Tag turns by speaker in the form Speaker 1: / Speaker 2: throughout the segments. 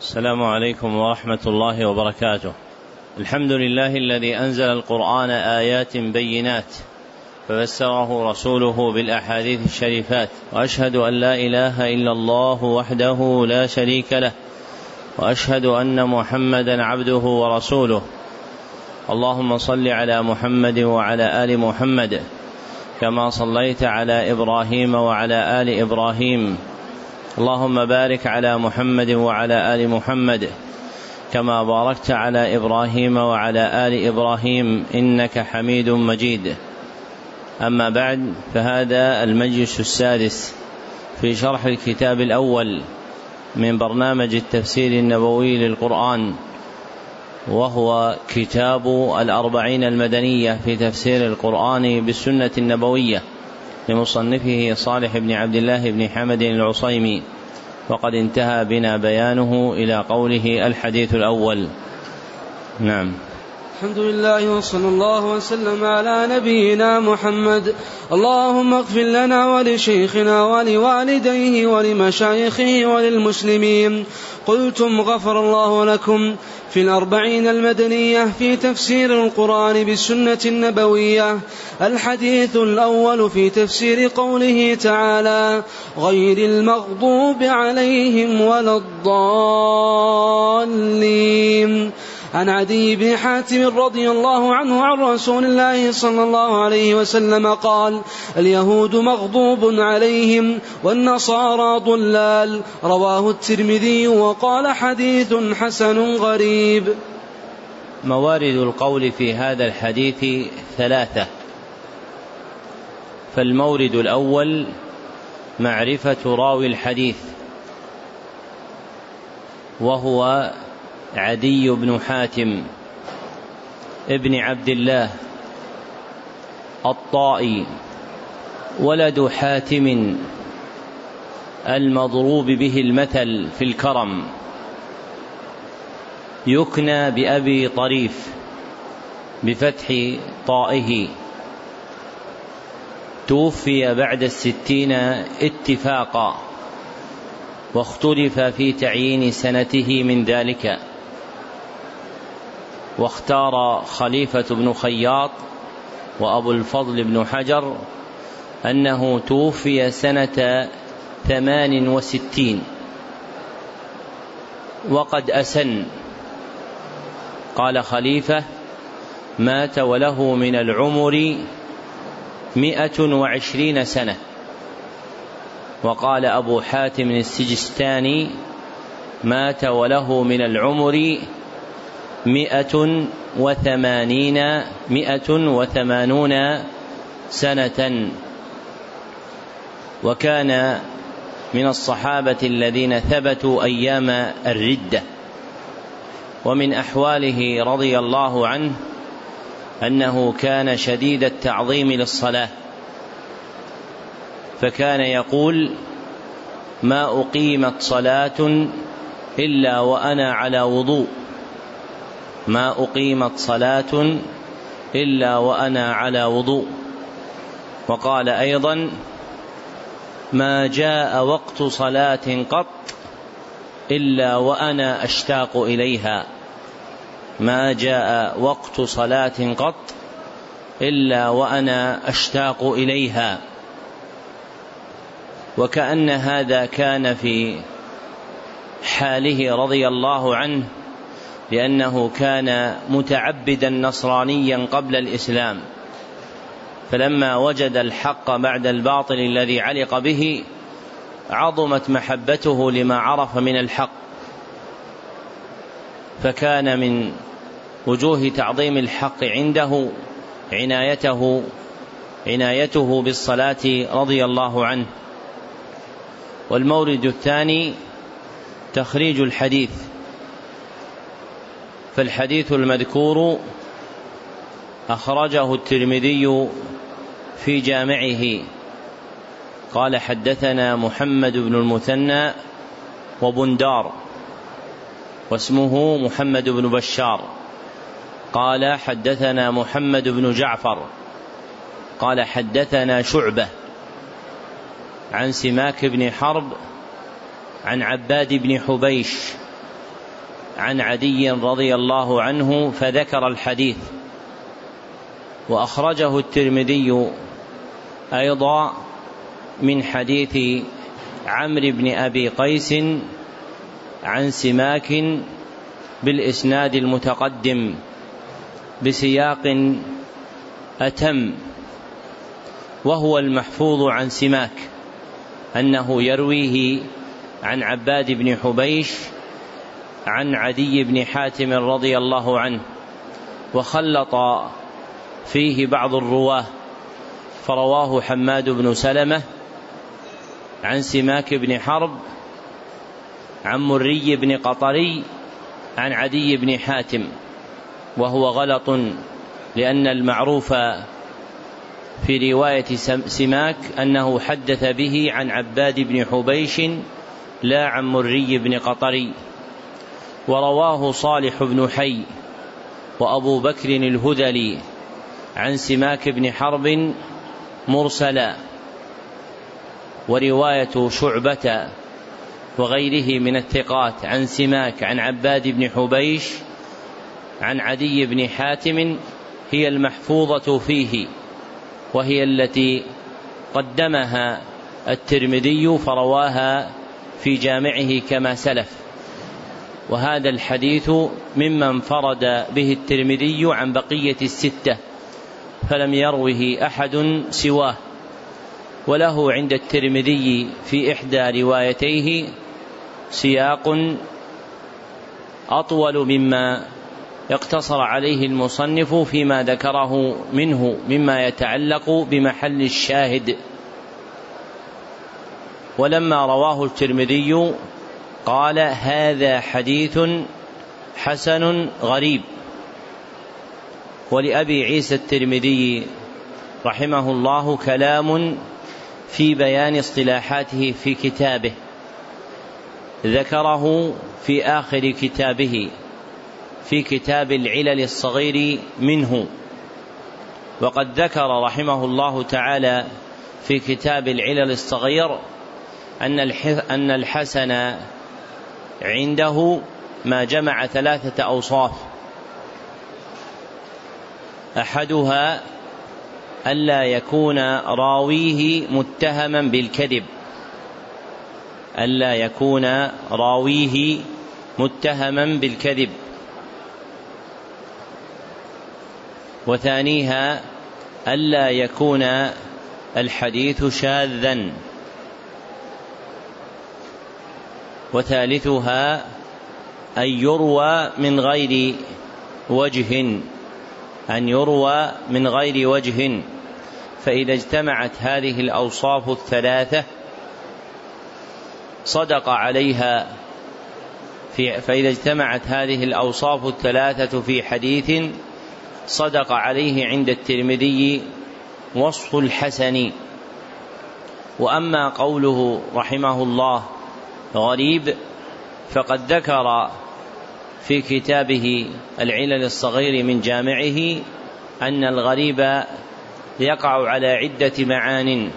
Speaker 1: السلام عليكم ورحمة الله وبركاته. الحمد لله الذي أنزل القرآن آيات بينات ففسره رسوله بالأحاديث الشريفات وأشهد أن لا إله إلا الله وحده لا شريك له وأشهد أن محمدا عبده ورسوله اللهم صل على محمد وعلى آل محمد كما صليت على إبراهيم وعلى آل إبراهيم اللهم بارك على محمد وعلى آل محمد كما باركت على إبراهيم وعلى آل إبراهيم إنك حميد مجيد. أما بعد فهذا المجلس السادس في شرح الكتاب الأول من برنامج التفسير النبوي للقرآن وهو كتاب الأربعين المدنية في تفسير القرآن بالسنة النبوية. لمصنفه صالح بن عبد الله بن حمد العصيمي. وقد انتهى بنا بيانه إلى قوله الحديث الأول. نعم.
Speaker 2: الحمد لله وصلى الله وسلم على نبينا محمد. اللهم اغفر لنا ولشيخنا ولوالديه ولمشايخه وللمسلمين. قلتم غفر الله لكم. في الأربعين المدنية في تفسير القرآن بالسنة النبوية. الحديث الأول في تفسير قوله تعالى غير المغضوب عليهم ولا الضالين. عن عدي بن حاتم رضي الله عنه عن رسول الله صلى الله عليه وسلم قال اليهود مغضوب عليهم والنصارى ضلال. رواه الترمذي وقال حديث حسن غريب.
Speaker 1: موارد القول في هذا الحديث ثلاثة. فالمورد الأول معرفة راوي الحديث وهو عدي بن حاتم ابن عبد الله الطائي ولد حاتم المضروب به المثل في الكرم. يكنى بأبي طريف بفتح طائه. توفي بعد الستين اتفاقا واختلف في تعيين سنته من ذلك. واختار خليفة بن خياط وأبو الفضل بن حجر أنه توفي سنة ثمان وستين. وقد أسن. قال خليفة مات وله من العمر مئة وعشرين سنة. وقال أبو حاتم السجستاني مات وله من العمر مئة وثمانين مئة وثمانون سنة. وكان من الصحابة الذين ثبتوا أيام الردة ومن أحواله رضي الله عنه أنه كان شديد التعظيم للصلاة. فكان يقول ما أقيمت صلاة إلا وأنا على وضوء. ما أقيمت صلاة إلا وأنا على وضوء. وقال أيضا ما جاء وقت صلاة قط إلا وأنا أشتاق إليها. ما جاء وقت صلاة قط إلا وأنا أشتاق إليها. وكأن هذا كان في حاله رضي الله عنه لأنه كان متعبدا نصرانيا قبل الإسلام فلما وجد الحق بعد الباطل الذي علق به عظمت محبته لما عرف من الحق. فكان من وجوه تعظيم الحق عنده عنايته عنايته بالصلاة رضي الله عنه. والمورد الثاني تخريج الحديث. فالحديث المذكور أخرجه الترمذي في جامعه. قال حدثنا محمد بن المثنى وبندار واسمه محمد بن بشار. قال حدثنا محمد بن جعفر قال حدثنا شعبة عن سماك بن حرب عن عباد بن حبيش عن عدي رضي الله عنه فذكر الحديث. وأخرجه الترمذي أيضا من حديث عمرو بن أبي قيس عن سماك بالإسناد المتقدم بسياق أتم وهو المحفوظ عن سماك أنه يرويه عن عباد بن حبيش عن عدي بن حاتم رضي الله عنه وخلط فيه بعض الرواة فرواه حماد بن سلمة عن سماك بن حرب عن مري بن قطري عن عدي بن حاتم وهو غلط لأن المعروف في رواية سماك أنه حدث به عن عباد بن حبيش لا عن مري بن قطري. ورواه صالح بن حي وأبو بكر الهذلي عن سماك بن حرب مرسلا ورواية شعبة وغيره من الثقات عن سماك عن عباد بن حبيش عن عدي بن حاتم هي المحفوظة فيه وهي التي قدمها الترمذي فرواها في جامعه كما سلف. وهذا الحديث مما انفرد به الترمذي عن بقية الستة فلم يروه أحد سواه. وله عند الترمذي في إحدى روايتيه سياق أطول مما اقتصر عليه المصنف فيما ذكره منه مما يتعلق بمحل الشاهد. ولما رواه الترمذي قال هذا حديث حسن غريب. ولأبي عيسى الترمذي رحمه الله كلام في بيان اصطلاحاته في كتابه. ذكره في آخر كتابه في كتاب العلل الصغير منه. وقد ذكر رحمه الله تعالى في كتاب العلل الصغير أن الحسن عنده ما جمع ثلاثة أوصاف. أحدها ألا يكون راويه متهما بالكذب. ألا يكون راويه متهما بالكذب. وثانيها ألا يكون الحديث شاذا. وثالثها أن يروى من غير وجه أن يروى من غير وجه. فإذا اجتمعت هذه الأوصاف الثلاثة صدق عليها في فإذا اجتمعت هذه الأوصاف الثلاثة في حديث صدق عليه عند الترمذي وصف الحسن. وأما قوله رحمه الله غريب فقد ذكر في كتابه العلل الصغير من جامعه أن الغريب يقع على عدة معان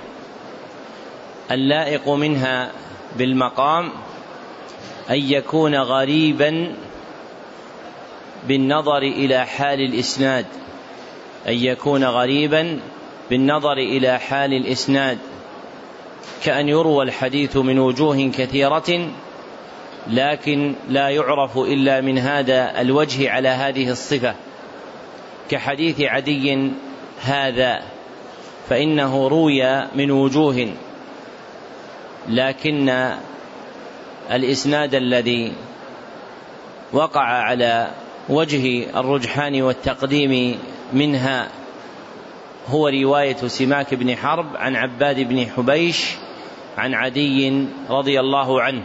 Speaker 1: اللائق منها بالمقام أن يكون غريبا بالنظر إلى حال الإسناد أن يكون غريبا بالنظر إلى حال الإسناد. كأن يروى الحديث من وجوه كثيرة لكن لا يعرف إلا من هذا الوجه على هذه الصفة. كحديث عدي هذا فإنه روي من وجوه لكن الإسناد الذي وقع على وجه الرجحان والتقديم منها هو رواية سماك بن حرب عن عباد بن حبيش عن عدي رضي الله عنه.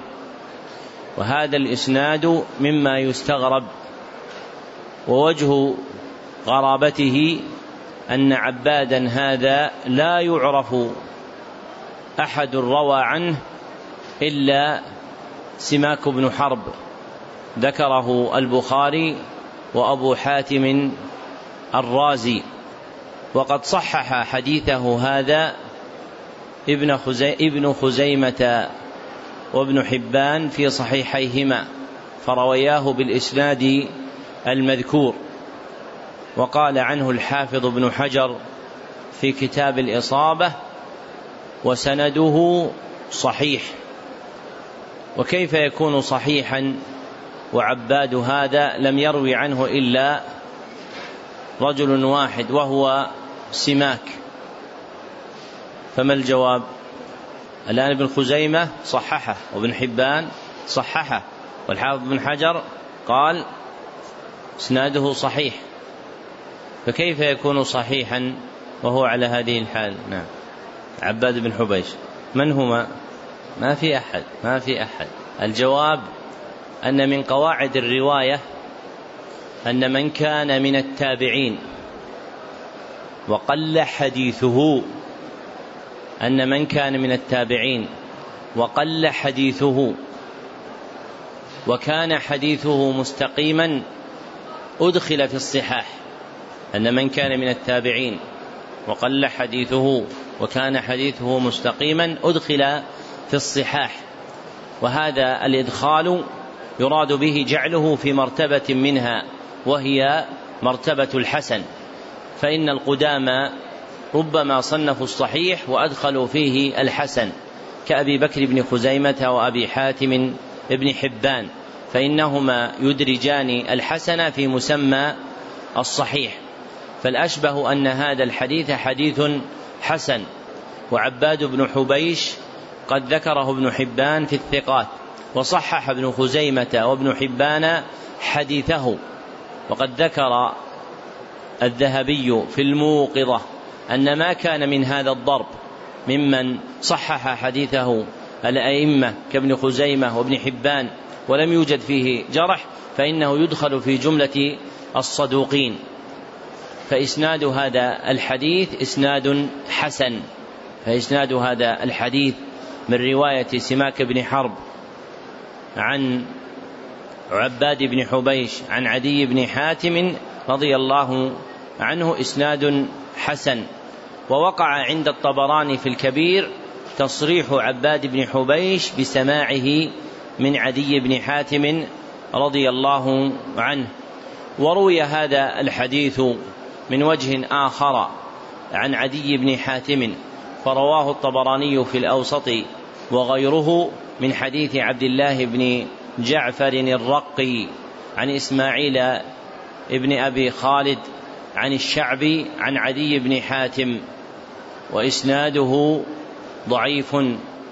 Speaker 1: وهذا الإسناد مما يستغرب. ووجه غرابته أن عبادا هذا لا يعرف أحد روى عنه إلا سماك بن حرب. ذكره البخاري وأبو حاتم الرازي. وقد صحح حديثه هذا ابن, خزي ابن خزيمة وابن حبان في صحيحيهما فروياه بالإسناد المذكور. وقال عنه الحافظ ابن حجر في كتاب الإصابة وسنده صحيح. وكيف يكون صحيحا وعباد هذا لم يروي عنه إلا رجل واحد وهو سماك. فما الجواب؟ الآن ابن خزيمة صححه وابن حبان صححه والحافظ بن حجر قال إسناده صحيح. فكيف يكون صحيحا وهو على هذه الحال؟ نعم. عباد بن حبيش من هما؟ ما في أحد ما في أحد. الجواب أن من قواعد الرواية أن من كان من التابعين وقل حديثه أن من كان من التابعين وقل حديثه وكان حديثه مستقيما أدخل في الصحاح. أن من كان من التابعين وقل حديثه وكان حديثه مستقيما أدخل في الصحاح. وهذا الإدخال يراد به جعله في مرتبة منها. وهي مرتبة الحسن فإن القدامى ربما صنفوا الصحيح وأدخلوا فيه الحسن كأبي بكر بن خزيمة وأبي حاتم بن حبان فإنهما يدرجان الحسن في مسمى الصحيح. فالأشبه أن هذا الحديث حديث حسن وعباد بن حبيش قد ذكره ابن حبان في الثقات وصحح ابن خزيمة وابن حبان حديثه. وقد ذكر الذهبي في الموقظة أن ما كان من هذا الضرب ممن صحح حديثه الأئمة كابن خزيمة وابن حبان ولم يوجد فيه جرح فإنه يدخل في جملة الصدوقين. فإسناد هذا الحديث إسناد حسن. فإسناد هذا الحديث من رواية سماك بن حرب عن عباد بن حبيش عن عدي بن حاتم رضي الله عنه إسناد حسن. ووقع عند الطبراني في الكبير تصريح عباد بن حبيش بسماعه من عدي بن حاتم رضي الله عنه. وروي هذا الحديث من وجه آخر عن عدي بن حاتم فرواه الطبراني في الأوسط وغيره من حديث عبد الله بن جعفر الرقي عن إسماعيل ابن أبي خالد عن الشعبي عن عدي بن حاتم وإسناده ضعيف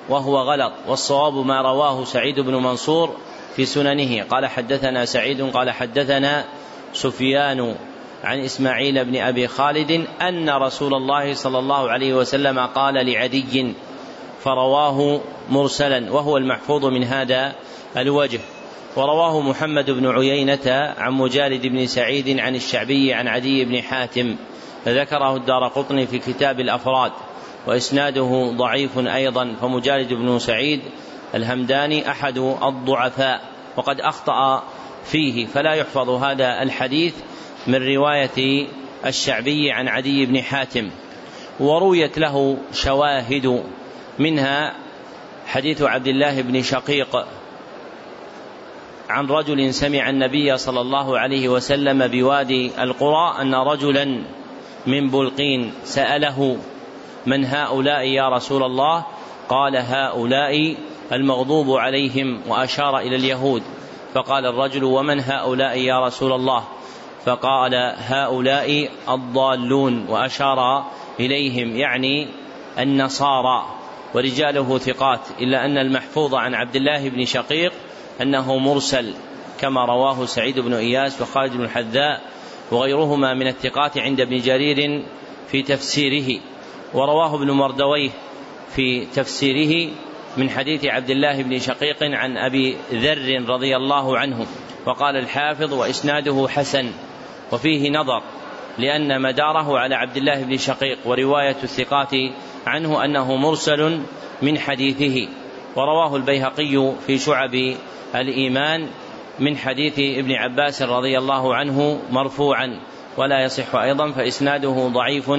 Speaker 1: وهو غلط والصواب ما رواه سعيد بن منصور في سننه. قال حدثنا سعيد قال حدثنا سفيان عن إسماعيل بن أبي خالد أن رسول الله صلى الله عليه وسلم قال لعدي فرواه مرسلا وهو المحفوظ من هذا الوجه ورواه محمد بن عيينة عن مجالد بن سعيد عن الشعبي عن عدي بن حاتم. ذكره الدار قطني في كتاب الأفراد. وإسناده ضعيف أيضا. فمجالد بن سعيد الهمداني أحد الضعفاء. وقد أخطأ فيه. فلا يحفظ هذا الحديث من رواية الشعبي عن عدي بن حاتم. ورويت له شواهد منها حديث عبد الله بن شقيق عن رجل سمع النبي صلى الله عليه وسلم بوادي القرى أن رجلا من بلقين سأله من هؤلاء يا رسول الله؟ قال هؤلاء المغضوب عليهم وأشار إلى اليهود. فقال الرجل ومن هؤلاء يا رسول الله؟ فقال هؤلاء الضالون وأشار إليهم يعني النصارى ورجاله ثقات إلا أن المحفوظ عن عبد الله بن شقيق أنه مرسل كما رواه سعيد بن إياس وخالد بن الحذاء وغيرهما من الثقات عند ابن جرير في تفسيره ورواه ابن مردويه في تفسيره من حديث عبد الله بن شقيق عن أبي ذر رضي الله عنه وقال الحافظ وإسناده حسن وفيه نظر لأن مداره على عبد الله بن شقيق ورواية الثقات عنه أنه مرسل من حديثه. ورواه البيهقي في شعب الإيمان من حديث ابن عباس رضي الله عنه مرفوعا ولا يصح أيضا فإسناده ضعيف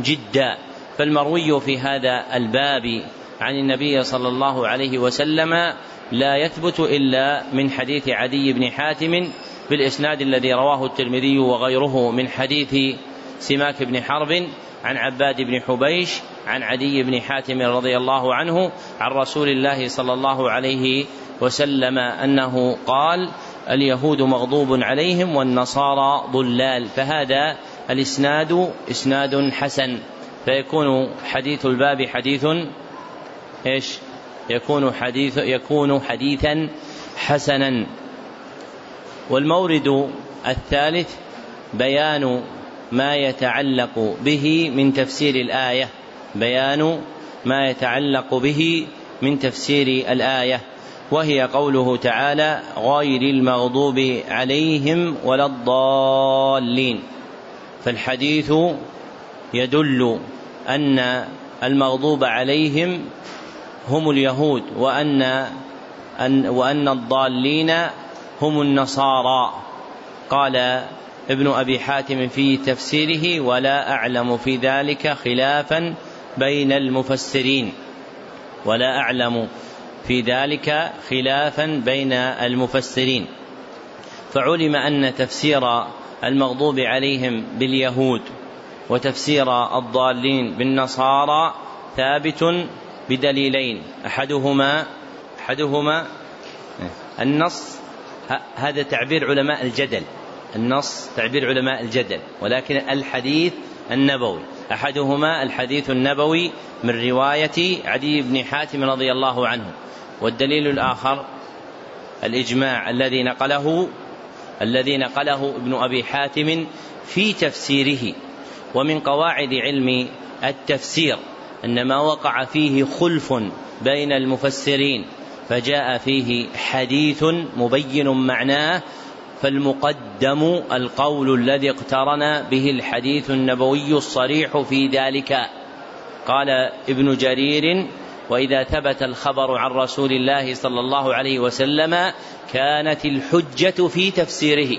Speaker 1: جدا. فالمروي في هذا الباب عن النبي صلى الله عليه وسلم لا يثبت إلا من حديث عدي بن حاتم بالإسناد الذي رواه الترمذي وغيره من حديث سماك بن حرب عن عباد بن حبيش عن عدي بن حاتم رضي الله عنه عن رسول الله صلى الله عليه وسلم أنه قال اليهود مغضوب عليهم والنصارى ضلال فهذا الإسناد إسناد حسن. فيكون حديث الباب حديث إيش؟ يكون حديث يكون حديثا حسنا. والمورد الثالث بيان ما يتعلق به من تفسير الآية. بيان ما يتعلق به من تفسير الآية وهي قوله تعالى غير المغضوب عليهم ولا الضالين فالحديث يدل أن المغضوب عليهم هم اليهود وأن أن وأن الضالين هم النصارى. قال ابن أبي حاتم في تفسيره ولا أعلم في ذلك خلافا بين المفسرين ولا أعلم في ذلك خلافا بين المفسرين. فعلم أن تفسير المغضوب عليهم باليهود وتفسير الضالين بالنصارى ثابت بدليلين. أحدهما أحدهما النص هذا تعبير علماء الجدل. النص تعبير علماء الجدل ولكن الحديث النبوي. أحدهما الحديث النبوي من رواية عدي بن حاتم رضي الله عنه والدليل الآخر الإجماع الذي نقله الذي نقله ابن أبي حاتم في تفسيره ومن قواعد علم التفسير أن ما وقع فيه خلف بين المفسرين فجاء فيه حديث مبين معناه فالمقدم القول الذي اقترن به الحديث النبوي الصريح في ذلك. قال ابن جرير وإذا ثبت الخبر عن رسول الله صلى الله عليه وسلم كانت الحجة في تفسيره.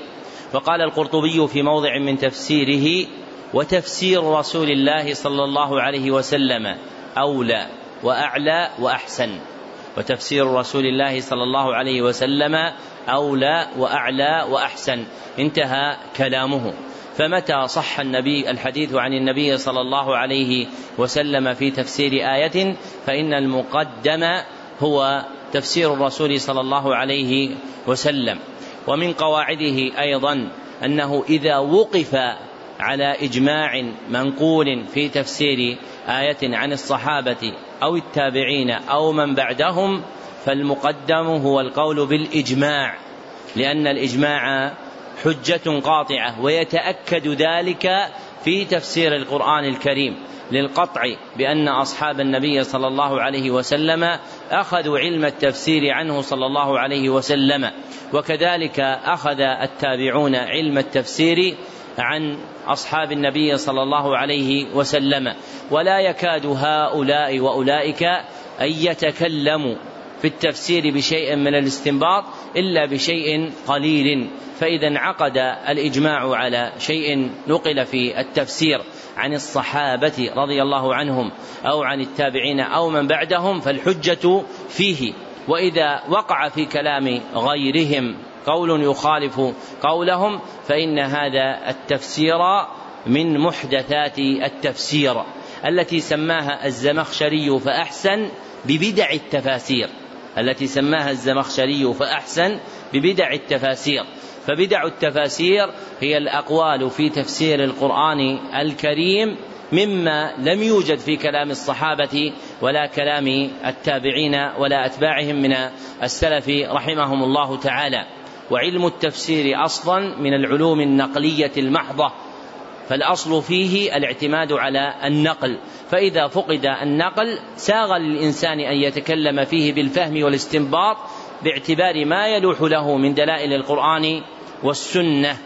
Speaker 1: وقال القرطبي في موضع من تفسيره وتفسير رسول الله صلى الله عليه وسلم أولى واعلى وأحسن. وتفسير رسول الله صلى الله عليه وسلم أولى وأعلى وأحسن. انتهى كلامه. فمتى صح النبي الحديث عن النبي صلى الله عليه وسلم في تفسير آية؟ فإن المقدم هو تفسير الرسول صلى الله عليه وسلم. ومن قواعده أيضا أنه إذا وقف على إجماع منقول في تفسير آية عن الصحابة أو التابعين أو من بعدهم فالمقدم هو القول بالإجماع لأن الإجماع حجة قاطعة ويتأكد ذلك في تفسير القرآن الكريم للقطع بأن أصحاب النبي صلى الله عليه وسلم أخذوا علم التفسير عنه صلى الله عليه وسلم وكذلك أخذ التابعون علم التفسير عن أصحاب النبي صلى الله عليه وسلم. ولا يكاد هؤلاء وأولئك أن يتكلموا في التفسير بشيء من الاستنباط إلا بشيء قليل. فإذا انعقد الإجماع على شيء نقل في التفسير عن الصحابة رضي الله عنهم أو عن التابعين أو من بعدهم فالحجة فيه. وإذا وقع في كلام غيرهم قول يخالف قولهم فإن هذا التفسير من محدثات التفسير التي سماها الزمخشري فأحسن ببدع التفاسير. التي سماها الزمخشري فأحسن ببدع التفاسير. فبدع التفاسير هي الأقوال في تفسير القرآن الكريم مما لم يوجد في كلام الصحابة ولا كلام التابعين ولا أتباعهم من السلف رحمهم الله تعالى. وعلم التفسير أصلا من العلوم النقلية المحضة فالأصل فيه الاعتماد على النقل. فإذا فقد النقل ساغ للإنسان أن يتكلم فيه بالفهم والاستنباط باعتبار ما يلوح له من دلائل القرآن والسنة.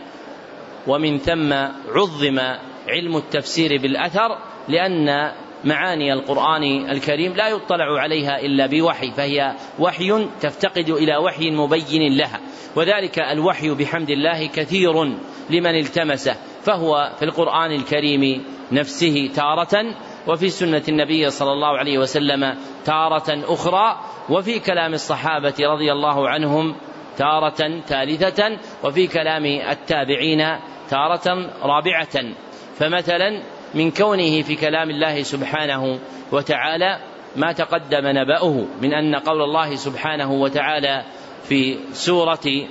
Speaker 1: ومن ثم عظم علم التفسير بالأثر لأن معاني القرآن الكريم لا يطلع عليها إلا بوحي فهي وحي تفتقد إلى وحي مبين لها وذلك الوحي بحمد الله كثير لمن التمسه فهو في القرآن الكريم نفسه تارة وفي سنة النبي صلى الله عليه وسلم تارة أخرى وفي كلام الصحابة رضي الله عنهم تارة ثالثة وفي كلام التابعين تارة رابعة فمثلا من كونه في كلام الله سبحانه وتعالى ما تقدم نبأه من أن قول الله سبحانه وتعالى في سورة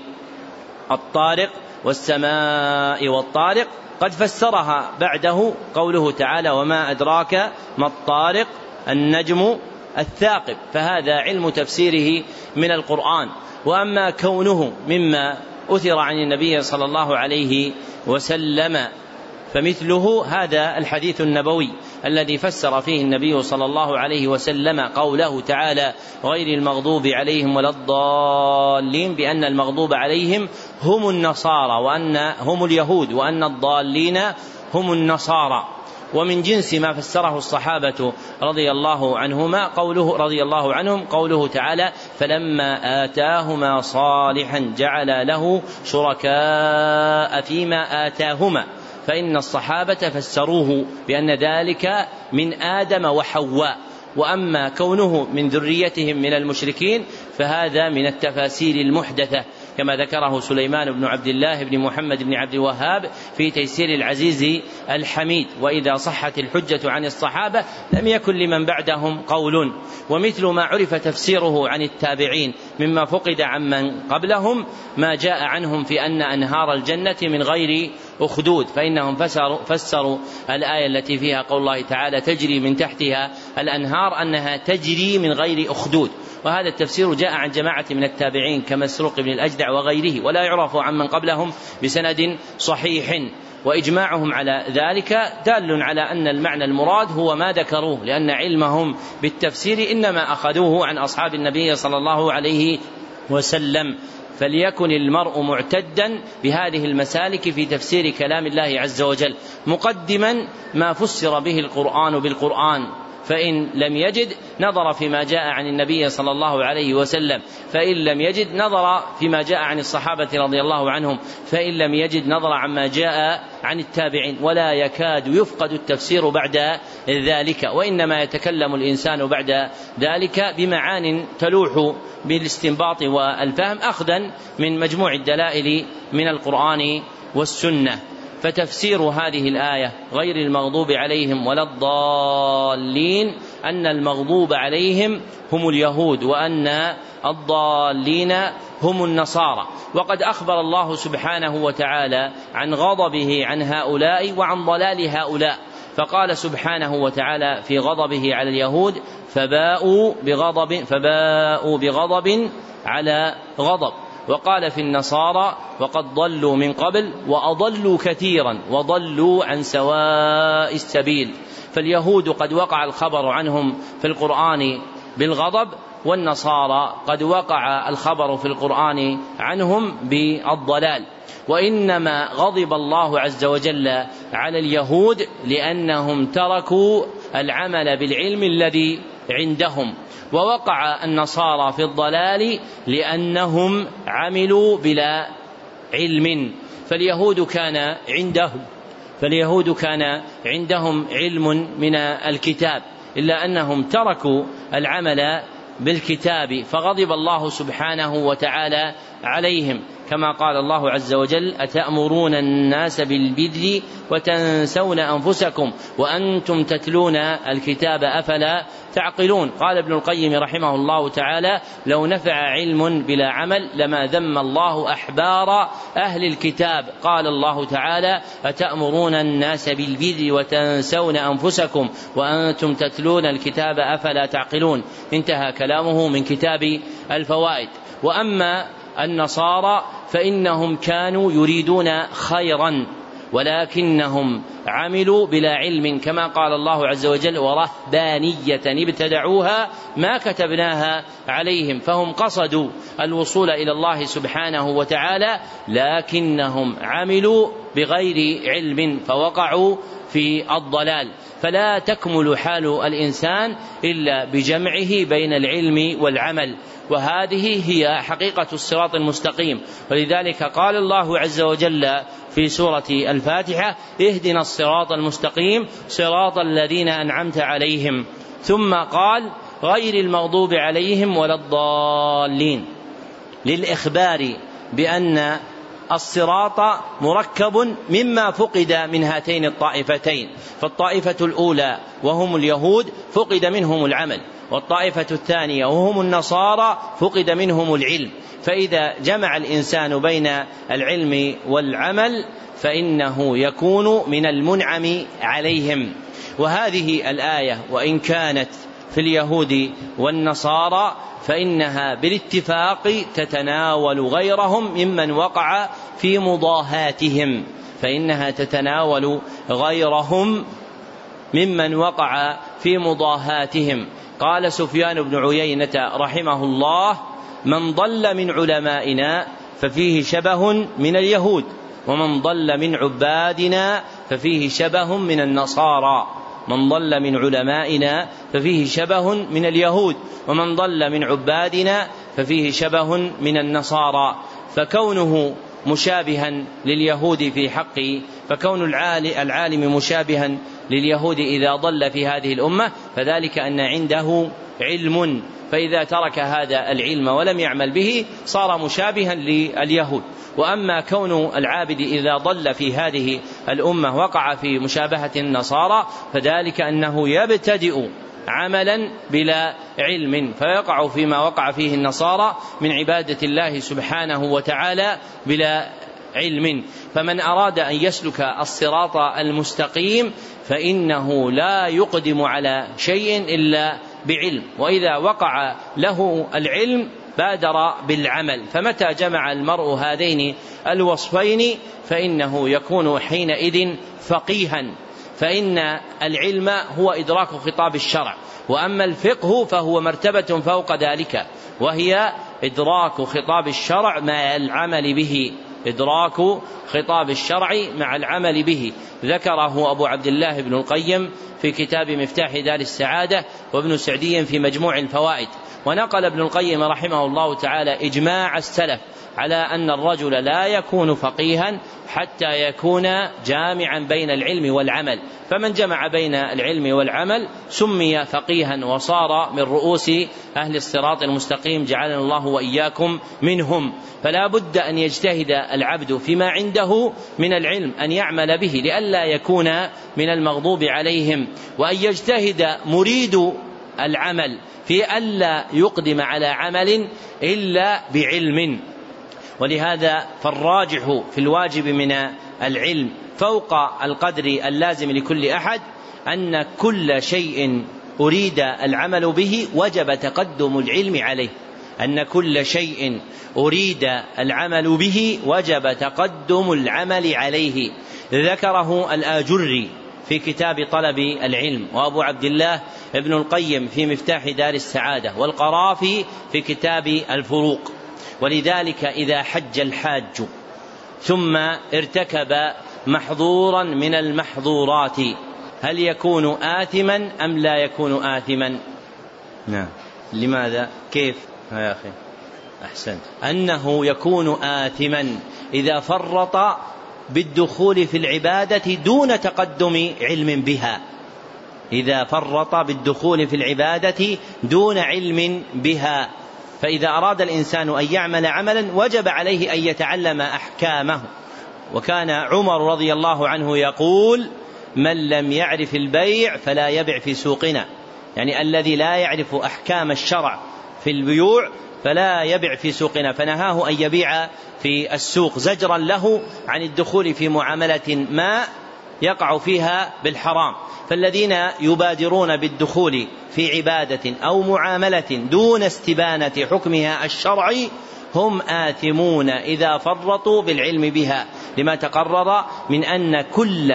Speaker 1: الطارق والسماء والطارق قد فسرها بعده قوله تعالى وما أدراك ما الطارق النجم الثاقب فهذا علم تفسيره من القرآن. وأما كونه مما أثر عن النبي صلى الله عليه وسلم فمثله هذا الحديث النبوي الذي فسر فيه النبي صلى الله عليه وسلم قوله تعالى غير المغضوب عليهم ولا الضالين بأن المغضوب عليهم هم النصارى وأن هم اليهود وأن الضالين هم النصارى. ومن جنس ما فسره الصحابة رضي الله عنهما قوله رضي الله عنهم قوله تعالى فلما آتاهما صالحا جعل له شركاء فيما آتاهما فإن الصحابة فسروه بأن ذلك من آدم وحواء وأما كونه من ذريتهم من المشركين فهذا من التفاسير المحدثة كما ذكره سليمان بن عبد الله بن محمد بن عبد الوهاب في تيسير العزيز الحميد. وإذا صحت الحجة عن الصحابة لم يكن لمن بعدهم قول ومثل ما عرف تفسيره عن التابعين مما فقد عمن قبلهم ما جاء عنهم في أن أنهار الجنة من غير أخدود. فإنهم فسروا, فسروا الآية التي فيها قول الله تعالى تجري من تحتها الأنهار أنها تجري من غير أخدود. وهذا التفسير جاء عن جماعة من التابعين كمسروق بن الأجدع وغيره ولا يعرف عمن قبلهم بسند صحيح. وإجماعهم على ذلك دال على أن المعنى المراد هو ما ذكروه لأن علمهم بالتفسير إنما أخذوه عن أصحاب النبي صلى الله عليه وسلم. فليكن المرء معتدا بهذه المسالك في تفسير كلام الله عز وجل مقدما ما فسر به القرآن بالقرآن. فإن لم يجد نظر فيما جاء عن النبي صلى الله عليه وسلم. فإن لم يجد نظر فيما جاء عن الصحابة رضي الله عنهم. فإن لم يجد نظر عما جاء عن التابعين. ولا يكاد يفقد التفسير بعد ذلك. وإنما يتكلم الإنسان بعد ذلك بمعان تلوح بالاستنباط والفهم أخذا من مجموع الدلائل من القرآن والسنة. فتفسير هذه الآية غير المغضوب عليهم ولا الضالين أن المغضوب عليهم هم اليهود وأن الضالين هم النصارى. وقد أخبر الله سبحانه وتعالى عن غضبه عن هؤلاء وعن ضلال هؤلاء. فقال سبحانه وتعالى في غضبه على اليهود فباءوا بغضب فباءوا بغضب على غضب. وقال في النصارى وقد ضلوا من قبل وأضلوا كثيرا وضلوا عن سواء السبيل. فاليهود قد وقع الخبر عنهم في القرآن بالغضب والنصارى قد وقع الخبر في القرآن عنهم بالضلال. وإنما غضب الله عز وجل على اليهود لأنهم تركوا العمل بالعلم الذي عندهم. ووقع النصارى في الضلال لأنهم عملوا بلا علم. فاليهود كان عندهم فاليهود كان عندهم علم من الكتاب إلا أنهم تركوا العمل بالكتاب فغضب الله سبحانه وتعالى عليهم. كما قال الله عز وجل أتأمرون الناس بالبر وتنسون أنفسكم وأنتم تتلون الكتاب أفلا تعقلون؟ قال ابن القيم رحمه الله تعالى لو نفع علم بلا عمل لما ذم الله أحبار أهل الكتاب. قال الله تعالى أتأمرون الناس بالبر وتنسون أنفسكم وأنتم تتلون الكتاب أفلا تعقلون؟ انتهى كلامه من كتاب الفوائد. وأما النصارى فإنهم كانوا يريدون خيرا ولكنهم عملوا بلا علم كما قال الله عز وجل ورهبانية ابتدعوها ما كتبناها عليهم فهم قصدوا الوصول إلى الله سبحانه وتعالى لكنهم عملوا بغير علم فوقعوا في الضلال. فلا تكمل حال الإنسان إلا بجمعه بين العلم والعمل. وهذه هي حقيقة الصراط المستقيم. ولذلك قال الله عز وجل في سورة الفاتحة اهدنا الصراط المستقيم صراط الذين أنعمت عليهم. ثم قال غير المغضوب عليهم ولا الضالين. للإخبار بأن الصراط مركب مما فقد من هاتين الطائفتين. فالطائفة الأولى وهم اليهود فقد منهم العمل. والطائفة الثانية وهم النصارى فقد منهم العلم. فإذا جمع الإنسان بين العلم والعمل فإنه يكون من المنعم عليهم. وهذه الآية وإن كانت في اليهود والنصارى فإنها بالاتفاق تتناول غيرهم ممن وقع في مضاهاتهم. فإنها تتناول غيرهم ممن وقع في مضاهاتهم. قال سفيان بن عيينة رحمه الله من ضل من علمائنا ففيه شبه من اليهود ومن ضل من عبادنا ففيه شبه من النصارى من ضل من علمائنا ففيه شبه من اليهود ومن ضل من عبادنا ففيه شبه من النصارى. فكونه مشابها لليهود في حقه فكون العالم مشابها لليهود إذا ضل في هذه الأمة فذلك أن عنده علم. فإذا ترك هذا العلم ولم يعمل به صار مشابها لليهود. وأما كون العابد إذا ضل في هذه الأمة وقع في مشابهة النصارى فذلك أنه يبتدئ عملا بلا علم. فيقع فيما وقع فيه النصارى من عبادة الله سبحانه وتعالى بلا علم. فمن أراد أن يسلك الصراط المستقيم فإنه لا يقدم على شيء إلا بعلم. وإذا وقع له العلم بادر بالعمل. فمتى جمع المرء هذين الوصفين؟ فإنه يكون حينئذ فقيها. فإن العلم هو إدراك خطاب الشرع. وأما الفقه فهو مرتبة فوق ذلك. وهي إدراك خطاب الشرع مع العمل به. إدراك خطاب الشرع مع العمل به. ذكره أبو عبد الله بن القيم في كتاب مفتاح دار السعادة وابن سعدي في مجموع الفوائد. ونقل ابن القيم رحمه الله تعالى إجماع السلف على أن الرجل لا يكون فقيها حتى يكون جامعا بين العلم والعمل. فمن جمع بين العلم والعمل سمي فقيها وصار من رؤوس أهل الصراط المستقيم جعلنا الله وإياكم منهم. فلا بد أن يجتهد العبد فيما عنده من العلم أن يعمل به لئلا يكون من المغضوب عليهم. وأن يجتهد مريد العمل في ألا يقدم على عمل إلا بعلم. ولهذا فالراجح في الواجب من العلم فوق القدر اللازم لكل أحد أن كل شيء أريد العمل به وجب تقدم العلم عليه. أن كل شيء أريد العمل به وجب تقدم العمل عليه. ذكره الآجري في كتاب طلب العلم وأبو عبد الله ابن القيم في مفتاح دار السعادة والقرافي في كتاب الفروق. ولذلك إذا حج الحاج ثم ارتكب محظورا من المحظورات هل يكون آثما أم لا يكون آثما؟ نعم. لماذا؟ كيف؟ يا أخي أحسنت. أنه يكون آثما إذا فرط بالدخول في العبادة دون تقدم علم بها. إذا فرط بالدخول في العبادة دون علم بها. فإذا أراد الإنسان أن يعمل عملا وجب عليه أن يتعلم أحكامه. وكان عمر رضي الله عنه يقول من لم يعرف البيع فلا يبع في سوقنا. يعني الذي لا يعرف أحكام الشرع في البيوع فلا يبع في سوقنا فنهاه أن يبيع في السوق زجرا له عن الدخول في معاملة ما يقع فيها بالحرام. فالذين يبادرون بالدخول في عبادة أو معاملة دون استبانة حكمها الشرعي هم آثمون إذا فرطوا بالعلم بها لما تقرر من أن كل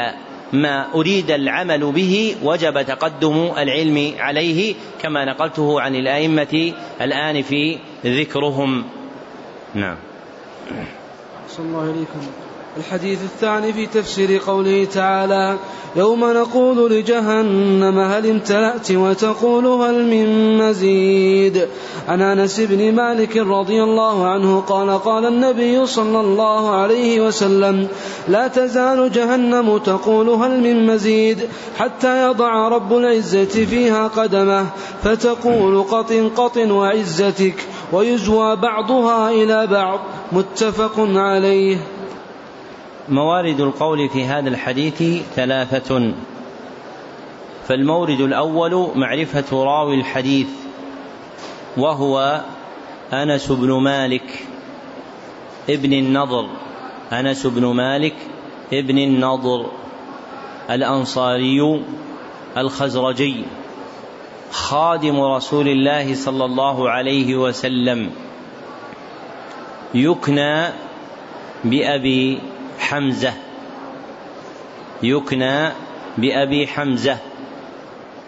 Speaker 1: ما أريد العمل به وجب تقدم العلم عليه كما نقلته عن الأئمة الآن في ذكرهم. نعم.
Speaker 2: صلى الله عليكم الحديث الثاني في تفسير قوله تعالى يوم نقول لجهنم هل امتلأت وتقول هل من مزيد؟ عن أنس بن مالك رضي الله عنه قال قال النبي صلى الله عليه وسلم لا تزال جهنم تقول هل من مزيد حتى يضع رب العزة فيها قدمه فتقول قط قط وعزتك ويزوى بعضها إلى بعض. متفق عليه.
Speaker 1: موارد القول في هذا الحديث ثلاثة. فالمورد الأول معرفة راوي الحديث وهو أنس بن مالك ابن النضر. أنس بن مالك ابن النضر الأنصاري الخزرجي خادم رسول الله صلى الله عليه وسلم. يكنى بأبي حمزة. يكنى بأبي حمزة.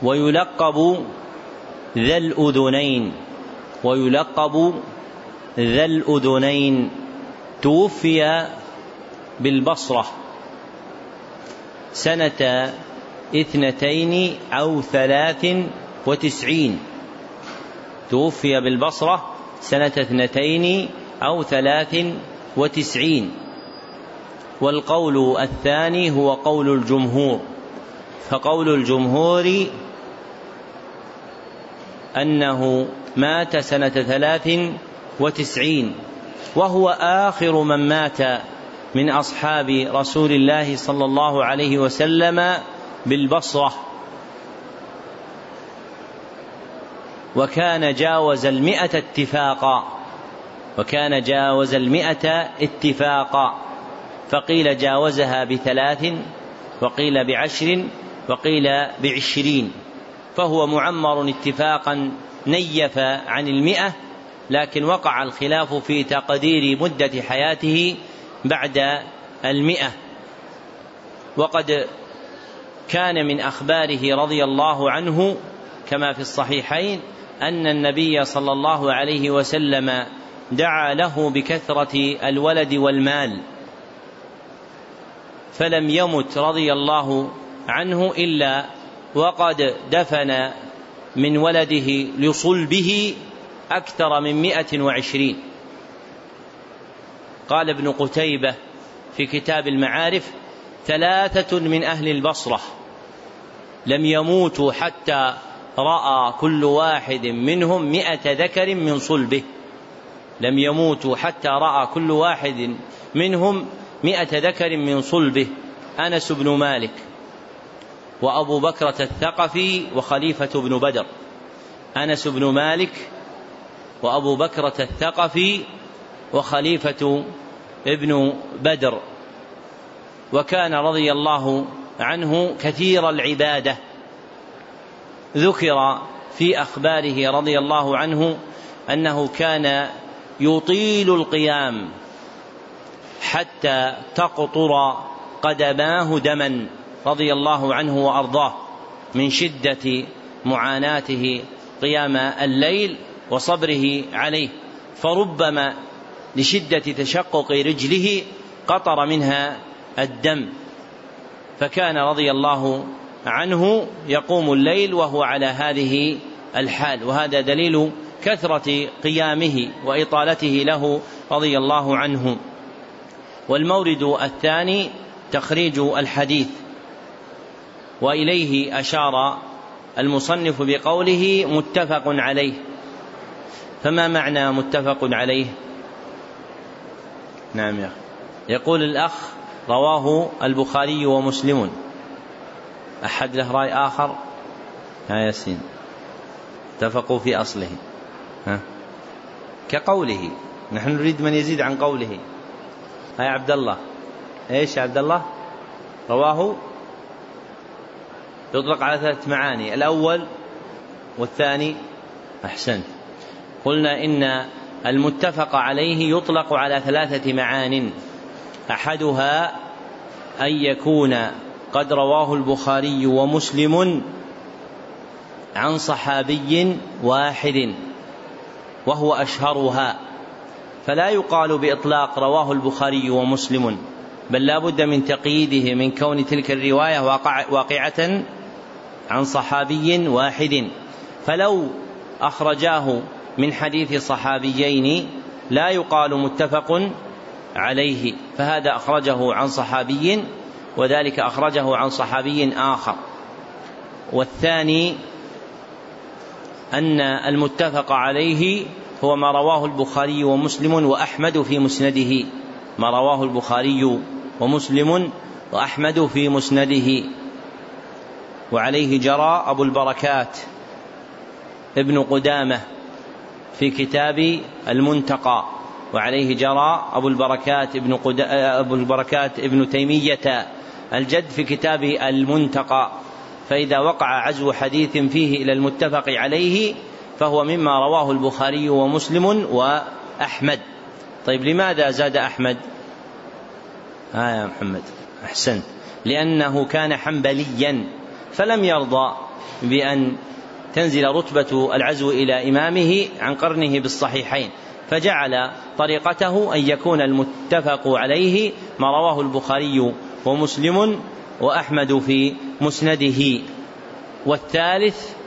Speaker 1: ويلقب ذا الأذنين. ويلقب ذا الأذنين. توفي بالبصرة. سنة اثنتين أو ثلاث وتسعين. توفي بالبصرة سنة اثنتين أو ثلاث وتسعين. والقول الثاني هو قول الجمهور. فقول الجمهور أنه مات سنة ثلاث وتسعين وهو آخر من مات من أصحاب رسول الله صلى الله عليه وسلم بالبصرة. وكان جاوز المئة اتفاقا وكان جاوز المئة اتفاقا. فقيل جاوزها بثلاث وقيل بعشر وقيل بعشرين. فهو معمر اتفاقا نيف عن المئة لكن وقع الخلاف في تقدير مدة حياته بعد المئة. وقد كان من أخباره رضي الله عنه كما في الصحيحين أن النبي صلى الله عليه وسلم دعا له بكثرة الولد والمال. فلم يمت رضي الله عنه إلا وقد دفن من ولده لصلبه أكثر من مئة وعشرين. قال ابن قتيبة في كتاب المعارف ثلاثة من أهل البصرة لم يموتوا حتى رأى كل واحد منهم مئة ذكر من صلبه. لم يموتوا حتى رأى كل واحد منهم مئة ذكر من صلبه أنس بن مالك وأبو بكرة الثقفي وخليفة بن بدر. أنس بن مالك وأبو بكرة الثقفي وخليفة ابن بدر. وكان رضي الله عنه كثير العبادة. ذكر في أخباره رضي الله عنه أنه كان يطيل القيام. حتى تقطر قدماه دما رضي الله عنه وأرضاه من شدة معاناته قيام الليل وصبره عليه. فربما لشدة تشقق رجله قطر منها الدم. فكان رضي الله عنه يقوم الليل وهو على هذه الحال. وهذا دليل كثرة قيامه وإطالته له رضي الله عنه. والمورد الثاني تخريج الحديث وإليه أشار المصنف بقوله متفق عليه. فما معنى متفق عليه؟ نعم يا يقول الأخ رواه البخاري ومسلم أحد له رأي آخر؟ ها ياسين. اتفقوا في أصله. ها؟ كقوله. نحن نريد من يزيد عن قوله. يا عبد الله إيش يا عبد الله رواه. يطلق على ثلاث معاني. الأول والثاني أحسنت قلنا إن المتفق عليه يطلق على ثلاثة معان. أحدها أن يكون قد رواه البخاري ومسلم عن صحابي واحد وهو أشهرها. فلا يقال بإطلاق رواه البخاري ومسلم بل لا بد من تقييده من كون تلك الرواية واقع واقعة عن صحابي واحد. فلو أخرجاه من حديث صحابيين لا يقال متفق عليه فهذا أخرجه عن صحابي وذلك أخرجه عن صحابي آخر. والثاني أن المتفق عليه هو ما رواه البخاري ومسلم وأحمد في مسنده. ما رواه البخاري ومسلم وأحمد في مسنده. وعليه جرى أبو البركات ابن قدامة في كتاب المنتقى. وعليه جرى أبو البركات ابن أبو البركات ابن تيمية الجد في كتاب المنتقى. فإذا وقع عزو حديث فيه إلى المتفق عليه فهو مما رواه البخاري ومسلم وأحمد. طيب لماذا زاد أحمد؟ ها آه يا محمد أحسنت. لأنه كان حنبليا فلم يرضى بأن تنزل رتبة العزو إلى إمامه عن قرنه بالصحيحين فجعل طريقته أن يكون المتفق عليه ما رواه البخاري ومسلم وأحمد في مسنده. والثالث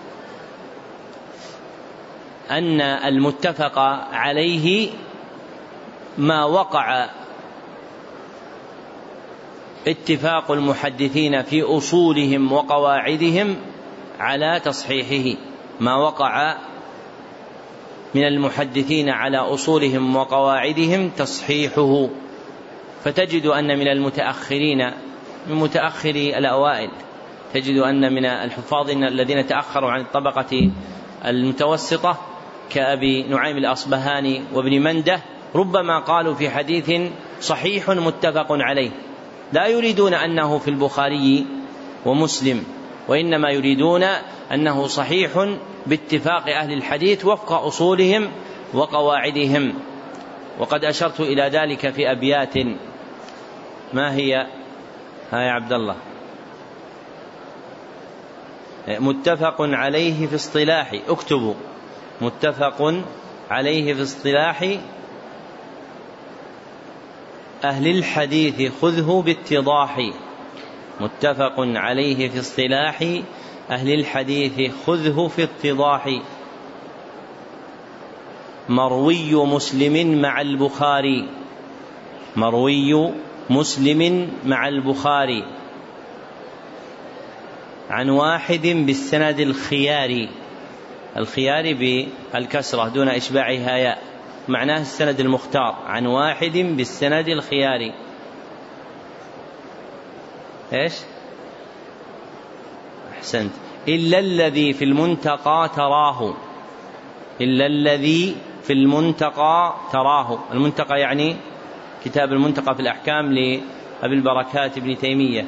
Speaker 1: أن المتفق عليه ما وقع اتفاق المحدثين في أصولهم وقواعدهم على تصحيحه ما وقع من المحدثين على أصولهم وقواعدهم تصحيحه. فتجد أن من المتأخرين من متأخري الأوائل تجد أن من الحفاظ الذين تأخروا عن الطبقة المتوسطة كأبي نعيم الأصبهاني وابن منده ربما قالوا في حديث صحيح متفق عليه. لا يريدون أنه في البخاري ومسلم وإنما يريدون أنه صحيح باتفاق أهل الحديث وفق أصولهم وقواعدهم. وقد أشرت إلى ذلك في أبيات. ما هي؟ ها يا عبد الله. متفق عليه في اصطلاح اكتبوا. متفق عليه في اصطلاح أهل الحديث خذه باتضاح. متفق عليه في اصطلاح أهل الحديث خذه في اتضاح. مروي مسلم مع البخاري. مروي مسلم مع البخاري. عن واحد بالسند الخياري. الخيار بالكسرة دون إشباعها ياء. معناه السند المختار عن واحد بالسند الخياري. إيش؟ أحسنت. إلا الذي في المنتقى تراه. إلا الذي في المنتقى تراه. المنتقى يعني كتاب المنتقى في الأحكام لأبي البركات ابن تيمية.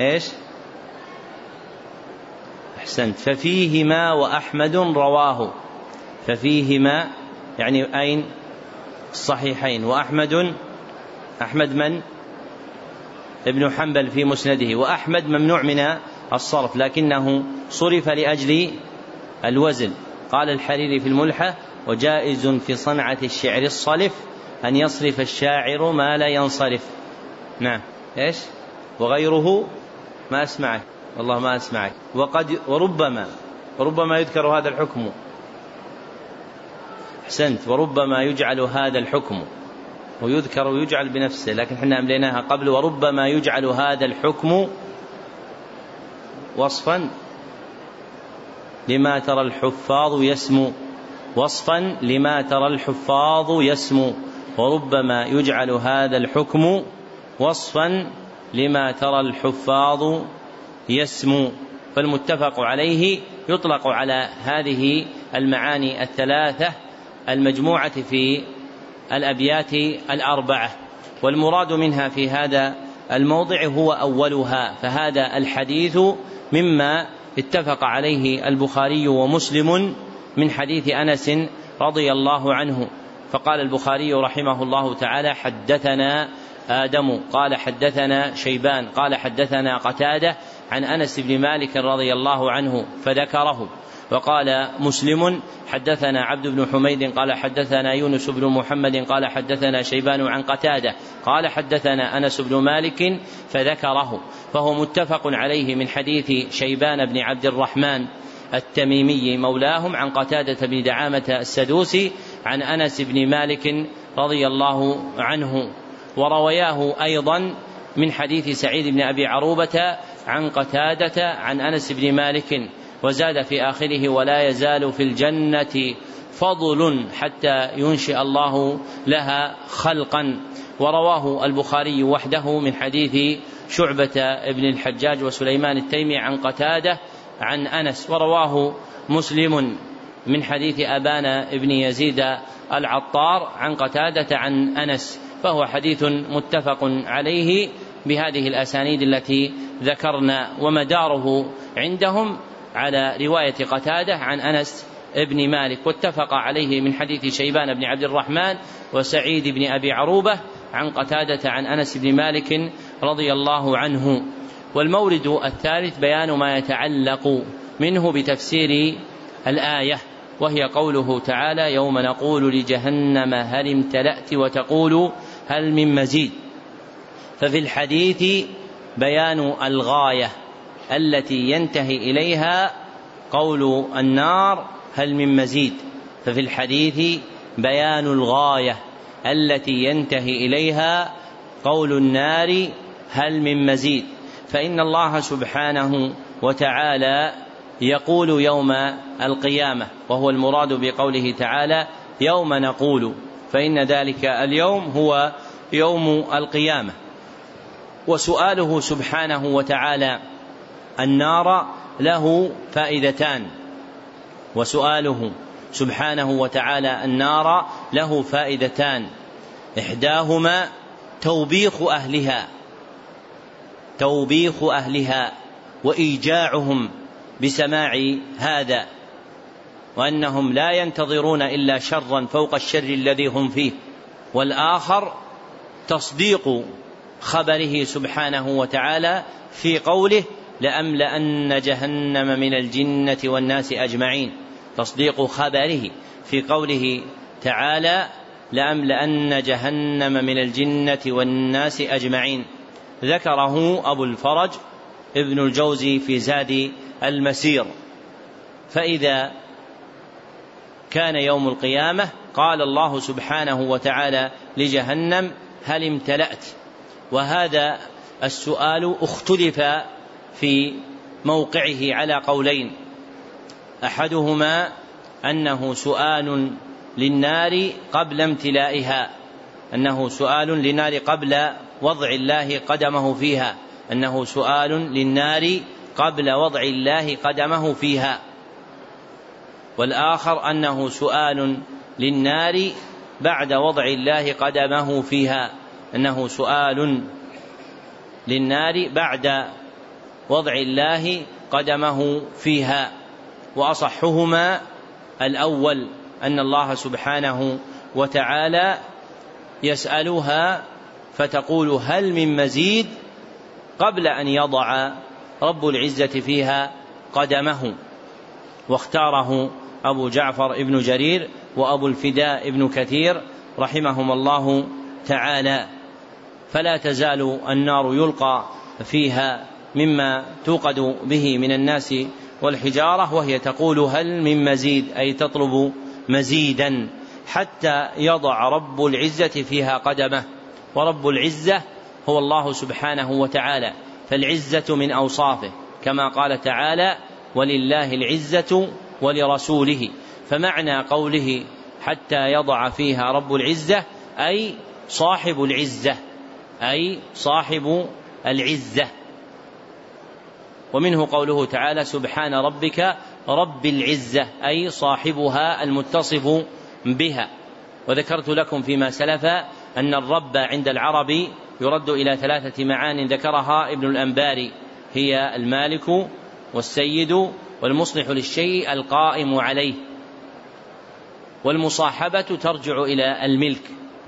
Speaker 1: إيش؟ احسنت ففيهما وأحمد رواه. ففيهما يعني أين؟ الصحيحين. وأحمد أحمد من؟ ابن حنبل في مسنده. وأحمد ممنوع من الصرف لكنه صرف لأجل الوزن. قال الحريري في الملحة وجائز في صنعة الشعر الصلف أن يصرف الشاعر ما لا ينصرف. نعم. إيش؟ وغيره؟ ما أسمعك والله ما أسمعك. وقد وربما وربما يذكر هذا الحكم. أحسنت. وربما يجعل هذا الحكم. ويذكر ويجعل بنفسه. لكن إحنا أمليناها قبل. وربما يجعل هذا الحكم وصفا لما ترى الحفاظ يسمو. وصفا لما ترى الحفاظ يسمو. وربما يجعل هذا الحكم وصفا لما ترى الحفاظ يسمو فالمتفق عليه يطلق على هذه المعاني الثلاثة المجموعة في الأبيات الأربعة والمراد منها في هذا الموضع هو أولها فهذا الحديث مما اتفق عليه البخاري ومسلم من حديث أنس رضي الله عنه فقال البخاري رحمه الله تعالى حدثنا آدم قال حدثنا شيبان قال حدثنا قتادة عن أنس بن مالك رضي الله عنه فذكره وقال مسلم حدثنا عبد بن حميد قال حدثنا يونس بن محمد قال حدثنا شيبان عن قتادة قال حدثنا أنس بن مالك فذكره فهو متفق عليه من حديث شيبان بن عبد الرحمن التميمي مولاهم عن قتادة بن دعامة السدوسي عن أنس بن مالك رضي الله عنه وروياه أيضا من حديث سعيد بن أبي عروبة عن قتادة عن أنس بن مالك وزاد في آخره ولا يزال في الجنة فضل حتى ينشئ الله لها خلقا. ورواه البخاري وحده من حديث شعبة ابن الحجاج وسليمان التيمي عن قتادة عن أنس ورواه مسلم من حديث أبان ابن يزيد العطار عن قتادة عن أنس فهو حديث متفق عليه. بهذه الأسانيد التي ذكرنا ومداره عندهم على رواية قتادة عن أنس ابن مالك واتفق عليه من حديث شيبان بن عبد الرحمن وسعيد بن أبي عروبة عن قتادة عن أنس بن مالك رضي الله عنه. والمورد الثالث بيان ما يتعلق منه بتفسير الآية وهي قوله تعالى يوم نقول لجهنم هل امتلأت وتقول هل من مزيد. ففي الحديث بيان الغاية التي ينتهي إليها قول النار هل من مزيد. ففي الحديث بيان الغاية التي ينتهي إليها قول النار هل من مزيد. فإن الله سبحانه وتعالى يقول يوم القيامة وهو المراد بقوله تعالى يوم نقول فإن ذلك اليوم هو يوم القيامة. وسؤاله سبحانه وتعالى النار له فائدتان. وسؤاله سبحانه وتعالى النار له فائدتان. إحداهما توبيخ أهلها توبيخ أهلها وإيجاعهم بسماع هذا وأنهم لا ينتظرون إلا شرا فوق الشر الذي هم فيه والآخر تصديق خبره سبحانه وتعالى في قوله لأملأن جهنم من الجنة والناس أجمعين. تصديق خبره في قوله تعالى لأملأن جهنم من الجنة والناس أجمعين. ذكره أبو الفرج ابن الجوزي في زاد المسير. فإذا كان يوم القيامة قال الله سبحانه وتعالى لجهنم هل امتلأت؟ وهذا السؤال اختلف في موقعه على قولين. أحدهما أنه سؤال للنار قبل امتلائها أنه سؤال للنار قبل وضع الله قدمه فيها أنه سؤال للنار قبل وضع الله قدمه فيها. والآخر أنه سؤال للنار بعد وضع الله قدمه فيها. أنه سؤال للنار بعد وضع الله قدمه فيها وأصحهما الأول أن الله سبحانه وتعالى يسألها فتقول هل من مزيد قبل أن يضع رب العزة فيها قدمه؟ واختاره أبو جعفر ابن جرير وأبو الفداء ابن كثير رحمهم الله تعالى. فلا تزال النار يلقى فيها مما توقد به من الناس والحجارة وهي تقول هل من مزيد؟ أي تطلب مزيدا حتى يضع رب العزة فيها قدمه. ورب العزة هو الله سبحانه وتعالى فالعزة من أوصافه كما قال تعالى ولله العزة ولرسوله فمعنى قوله حتى يضع فيها رب العزة أي صاحب العزة. أي صاحب العزة. ومنه قوله تعالى سبحان ربك رب العزة أي صاحبها المتصف بها. وذكرت لكم فيما سلف أن الرب عند العرب يرد إلى ثلاثة معان ذكرها ابن الأنباري هي المالك والسيد والمصلح للشيء القائم عليه. والمصاحبة ترجع إلى الملك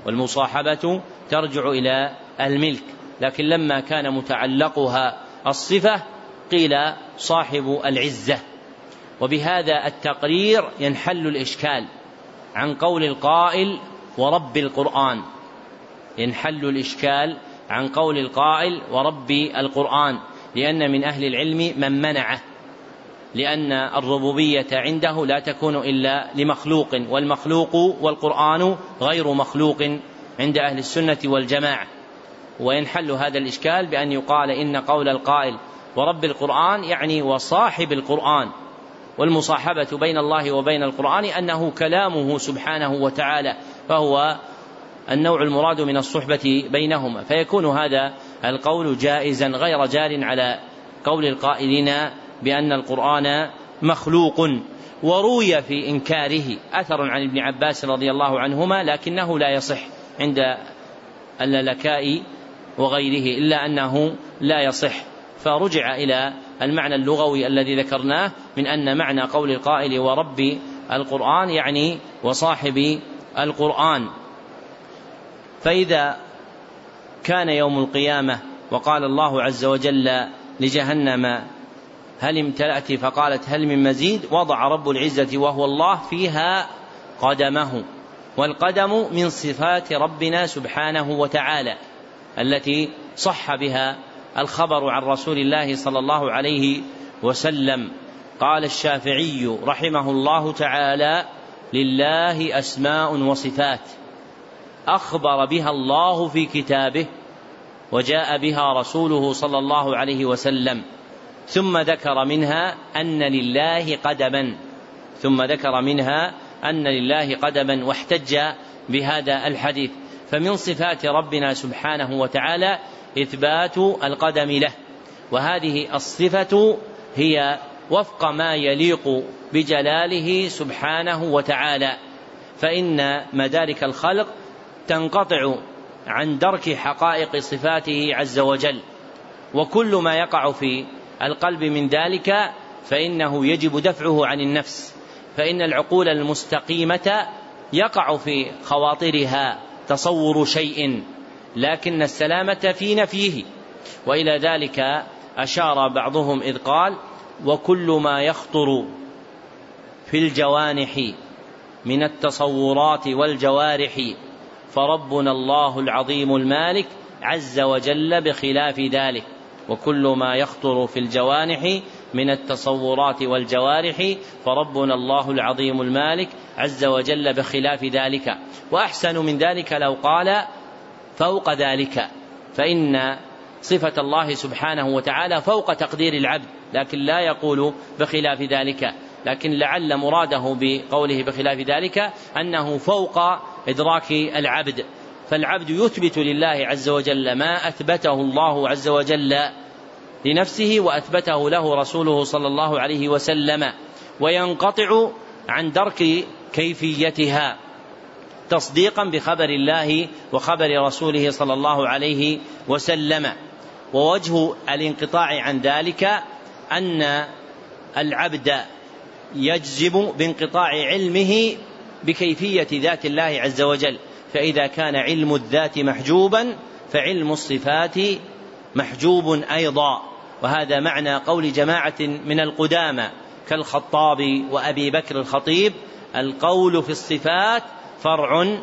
Speaker 1: والمصاحبة ترجع إلى الملك لكن لما كان متعلقها الصفة قيل صاحب العزة. وبهذا التقرير ينحل الإشكال عن قول القائل ورب القرآن. ينحل الإشكال عن قول القائل ورب القرآن لأن من أهل العلم من منعه لأن الربوبية عنده لا تكون إلا لمخلوق والمخلوق والقرآن غير مخلوق عند أهل السنة والجماعة. وينحل هذا الإشكال بأن يقال إن قول القائل ورب القرآن يعني وصاحب القرآن والمصاحبة بين الله وبين القرآن أنه كلامه سبحانه وتعالى فهو النوع المراد من الصحبة بينهما. فيكون هذا القول جائزا غير جار على قول القائلين بأن القرآن مخلوق وروي في إنكاره أثر عن ابن عباس رضي الله عنهما لكنه لا يصح عند اللكاء وغيره إلا أنه لا يصح. فرجع إلى المعنى اللغوي الذي ذكرناه من أن معنى قول القائل ورب القرآن يعني وصاحب القرآن. فإذا كان يوم القيامة وقال الله عز وجل لجهنم هل امتلأت؟ فقالت هل من مزيد؟ وضع رب العزة وهو الله فيها قدمه والقدم من صفات ربنا سبحانه وتعالى. التي صح بها الخبر عن رسول الله صلى الله عليه وسلم. قال الشافعي رحمه الله تعالى لله أسماء وصفات. أخبر بها الله في كتابه وجاء بها رسوله صلى الله عليه وسلم. ثم ذكر منها أن لله قدما. ثم ذكر منها أن لله قدما واحتج بهذا الحديث. فمن صفات ربنا سبحانه وتعالى إثبات القدم له. وهذه الصفة هي وفق ما يليق بجلاله سبحانه وتعالى. فإن مدارك الخلق تنقطع عن درك حقائق صفاته عز وجل. وكل ما يقع في القلب من ذلك فإنه يجب دفعه عن النفس. فإن العقول المستقيمة يقع في خواطرها. تصور شيء لكن السلامة في نفيه وإلى ذلك أشار بعضهم إذ قال وكل ما يخطر في الجوانح من التصورات والجوارح فربنا الله العظيم المالك عز وجل بخلاف ذلك. وكل ما يخطر في الجوانح من التصورات والجوارح فربنا الله العظيم المالك عز وجل بخلاف ذلك. وأحسن من ذلك لو قال فوق ذلك. فإن صفة الله سبحانه وتعالى فوق تقدير العبد لكن لا يقول بخلاف ذلك. لكن لعل مراده بقوله بخلاف ذلك أنه فوق إدراك العبد. فالعبد يثبت لله عز وجل ما أثبته الله عز وجل. لنفسه وأثبته له رسوله صلى الله عليه وسلم وينقطع عن درك كيفيتها تصديقا بخبر الله وخبر رسوله صلى الله عليه وسلم. ووجه الانقطاع عن ذلك أن العبد يجزم بانقطاع علمه بكيفية ذات الله عز وجل. فإذا كان علم الذات محجوبا فعلم الصفات محجوب أيضا. وهذا معنى قول جماعة من القدامى كالخطاب وأبي بكر الخطيب القول في الصفات فرع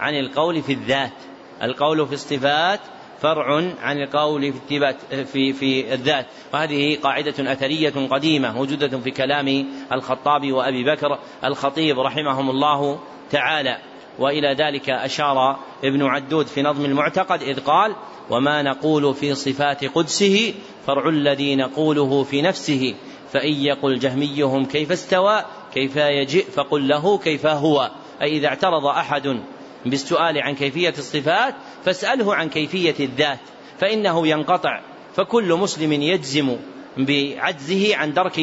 Speaker 1: عن القول في الذات القول في الصفات فرع عن القول في في في الذات. وهذه قاعدة أثرية قديمة موجودة في كلام الخطاب وأبي بكر الخطيب رحمهم الله تعالى. وإلى ذلك أشار ابن عدود في نظم المعتقد إذ قال وما نقول في صفات قدسه فرع الذي نقوله في نفسه فإن يقل جهميهم كيف استوى كيف يجئ فقل له كيف هو أي إذا اعترض أحد بالسؤال عن كيفية الصفات فاسأله عن كيفية الذات فإنه ينقطع فكل مسلم يجزم بعجزه عن درك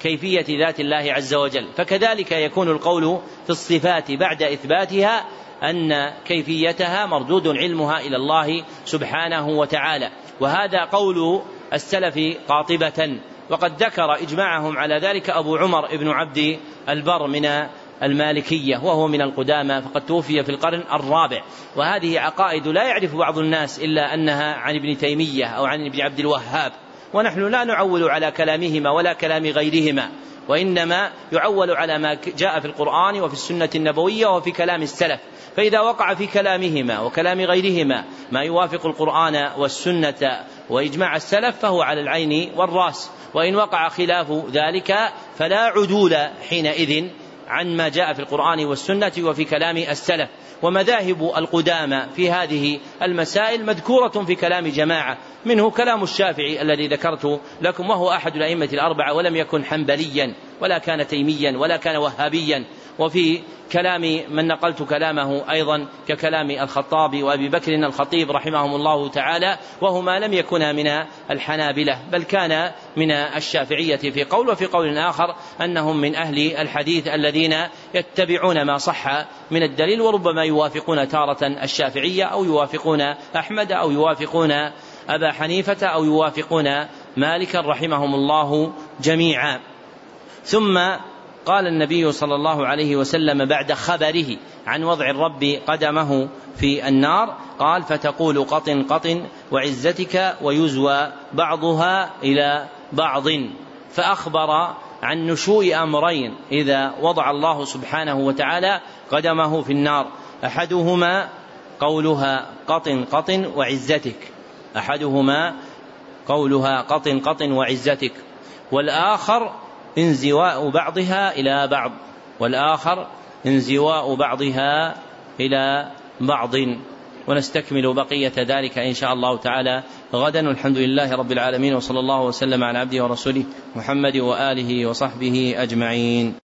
Speaker 1: كيفية ذات الله عز وجل. فكذلك يكون القول في الصفات بعد إثباتها أن كيفيتها مردود علمها إلى الله سبحانه وتعالى. وهذا قول السلف قاطبة. وقد ذكر إجماعهم على ذلك أبو عمر بن عبد البر من المالكية وهو من القدامى فقد توفي في القرن الرابع. وهذه عقائد لا يعرف بعض الناس إلا أنها عن ابن تيمية أو عن ابن عبد الوهاب. ونحن لا نعول على كلامهما ولا كلام غيرهما وإنما يعول على ما جاء في القرآن وفي السنة النبوية وفي كلام السلف. فإذا وقع في كلامهما وكلام غيرهما ما يوافق القرآن والسنة وإجماع السلف فهو على العين والرأس وإن وقع خلاف ذلك فلا عدول حينئذ عن ما جاء في القرآن والسنة وفي كلام السلف. ومذاهب القدامى في هذه المسائل مذكورة في كلام جماعة منه كلام الشافعي الذي ذكرت لكم وهو أحد الأئمة الأربعة ولم يكن حنبليا ولا كان تيميا ولا كان وهابيا. وفي كلام من نقلت كلامه أيضا ككلام الخطاب وأبي بكر الخطيب رحمهم الله تعالى وهما لم يكونا من الحنابلة بل كان من الشافعية في قول وفي قول آخر أنهم من أهل الحديث الذين يتبعون ما صح من الدليل وربما يوافقون تارة الشافعية أو يوافقون أحمد أو يوافقون أبا حنيفة أو يوافقون مالكا رحمهم الله جميعا. ثم قال النبي صلى الله عليه وسلم بعد خبره عن وضع الرب قدمه في النار قال فتقول قط قط وعزتك ويزوى بعضها إلى بعض فأخبر عن نشوء أمرين إذا وضع الله سبحانه وتعالى قدمه في النار. أحدهما قولها قط قط وعزتك. أحدهما قولها قط قط وعزتك. والآخر انزواء بعضها إلى بعض والآخر انزواء بعضها إلى بعض. ونستكمل بقية ذلك إن شاء الله تعالى غدا. والحمد لله رب العالمين وصلى الله وسلم على عبده ورسوله محمد وآله وصحبه أجمعين.